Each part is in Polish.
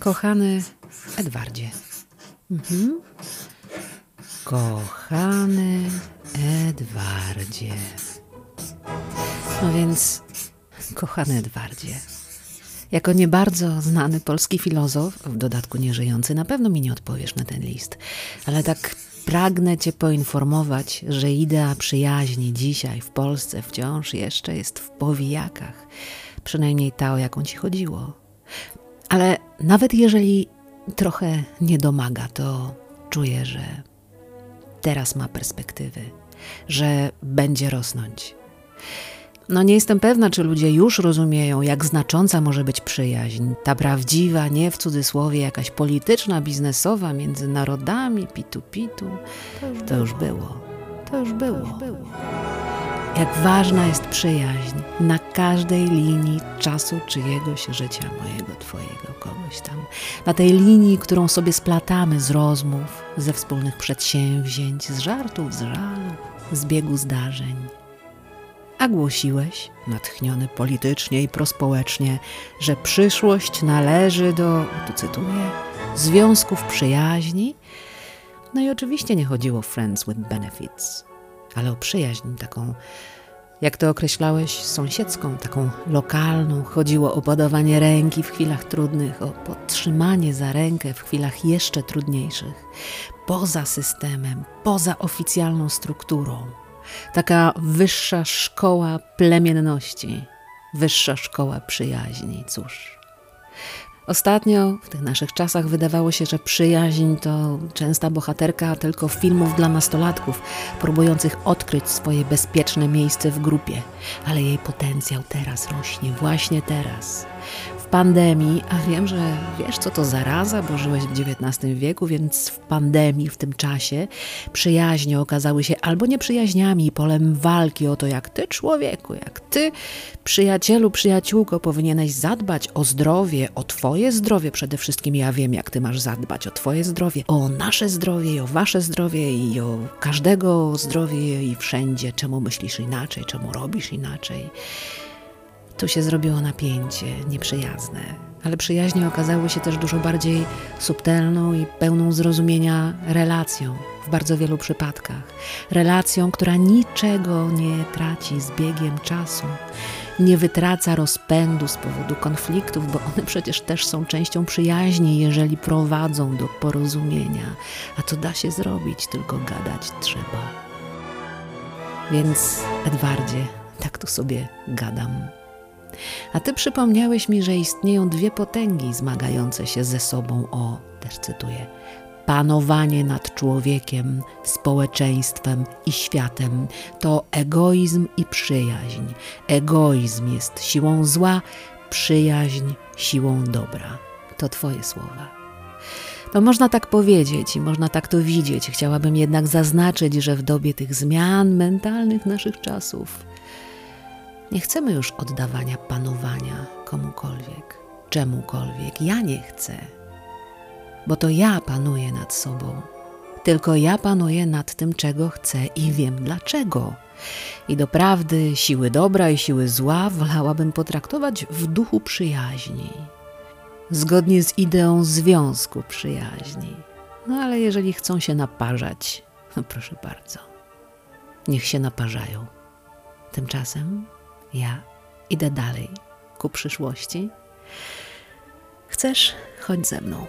Kochany Edwardzie. Mhm. Kochany Edwardzie. No więc, kochany Edwardzie, jako nie bardzo znany polski filozof, w dodatku nieżyjący, na pewno mi nie odpowiesz na ten list, ale tak pragnę Cię poinformować, że idea przyjaźni dzisiaj w Polsce wciąż jeszcze jest w powijakach, przynajmniej ta, o jaką Ci chodziło. Ale nawet jeżeli trochę nie domaga, to czuję, że teraz ma perspektywy, że będzie rosnąć. No nie jestem pewna, czy ludzie już rozumieją, jak znacząca może być przyjaźń. Ta prawdziwa, nie w cudzysłowie jakaś polityczna, biznesowa, między narodami, pitu-pitu. To już było. To już było. To już było. Jak ważna jest przyjaźń na każdej linii czasu czyjegoś życia, mojego, twojego, kogoś tam. Na tej linii, którą sobie splatamy z rozmów, ze wspólnych przedsięwzięć, z żartów, z żalu, z biegu zdarzeń a głosiłeś, natchniony politycznie i prospołecznie, że przyszłość należy do, tu cytuję, związków przyjaźni. No i oczywiście nie chodziło o friends with benefits, ale o przyjaźń taką, jak to określałeś, sąsiedzką, taką lokalną. Chodziło o podawanie ręki w chwilach trudnych, o podtrzymanie za rękę w chwilach jeszcze trudniejszych, poza systemem, poza oficjalną strukturą taka wyższa szkoła plemienności, wyższa szkoła przyjaźni. Cóż. Ostatnio, w tych naszych czasach, wydawało się, że przyjaźń to częsta bohaterka tylko filmów dla nastolatków, próbujących odkryć swoje bezpieczne miejsce w grupie, ale jej potencjał teraz rośnie, właśnie teraz pandemii, a wiem, że wiesz, co to zaraza, bo żyłeś w XIX wieku, więc w pandemii, w tym czasie, przyjaźnie okazały się albo nieprzyjaźniami, polem walki o to, jak ty, człowieku, jak ty, przyjacielu, przyjaciółko, powinieneś zadbać o zdrowie, o twoje zdrowie przede wszystkim. Ja wiem, jak ty masz zadbać o twoje zdrowie, o nasze zdrowie i o wasze zdrowie i o każdego zdrowie i wszędzie, czemu myślisz inaczej, czemu robisz inaczej. Tu się zrobiło napięcie, nieprzyjazne, ale przyjaźnie okazały się też dużo bardziej subtelną i pełną zrozumienia relacją w bardzo wielu przypadkach. Relacją, która niczego nie traci z biegiem czasu, nie wytraca rozpędu z powodu konfliktów, bo one przecież też są częścią przyjaźni, jeżeli prowadzą do porozumienia. A to da się zrobić, tylko gadać trzeba. Więc, Edwardzie, tak tu sobie gadam a ty przypomniałeś mi, że istnieją dwie potęgi zmagające się ze sobą o, też cytuję, panowanie nad człowiekiem, społeczeństwem i światem to egoizm i przyjaźń. Egoizm jest siłą zła, przyjaźń siłą dobra. To Twoje słowa. No można tak powiedzieć i można tak to widzieć. Chciałabym jednak zaznaczyć, że w dobie tych zmian mentalnych naszych czasów nie chcemy już oddawania panowania komukolwiek, czemukolwiek. Ja nie chcę, bo to ja panuję nad sobą. Tylko ja panuję nad tym, czego chcę i wiem dlaczego. I doprawdy siły dobra i siły zła wolałabym potraktować w duchu przyjaźni, zgodnie z ideą związku przyjaźni. No ale jeżeli chcą się naparzać, no proszę bardzo, niech się naparzają. Tymczasem ja idę dalej ku przyszłości. Chcesz? Chodź ze mną.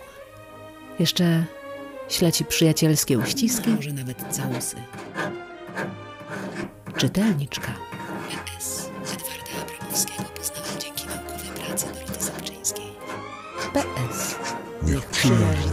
Jeszcze śleci przyjacielskie uściski, może nawet całusy. Czytelniczka. PS. Edwarda Abramowskiego poznałam dzięki naukowej pracy Doroty Samczyńskiej. PS. Niech przyjaźń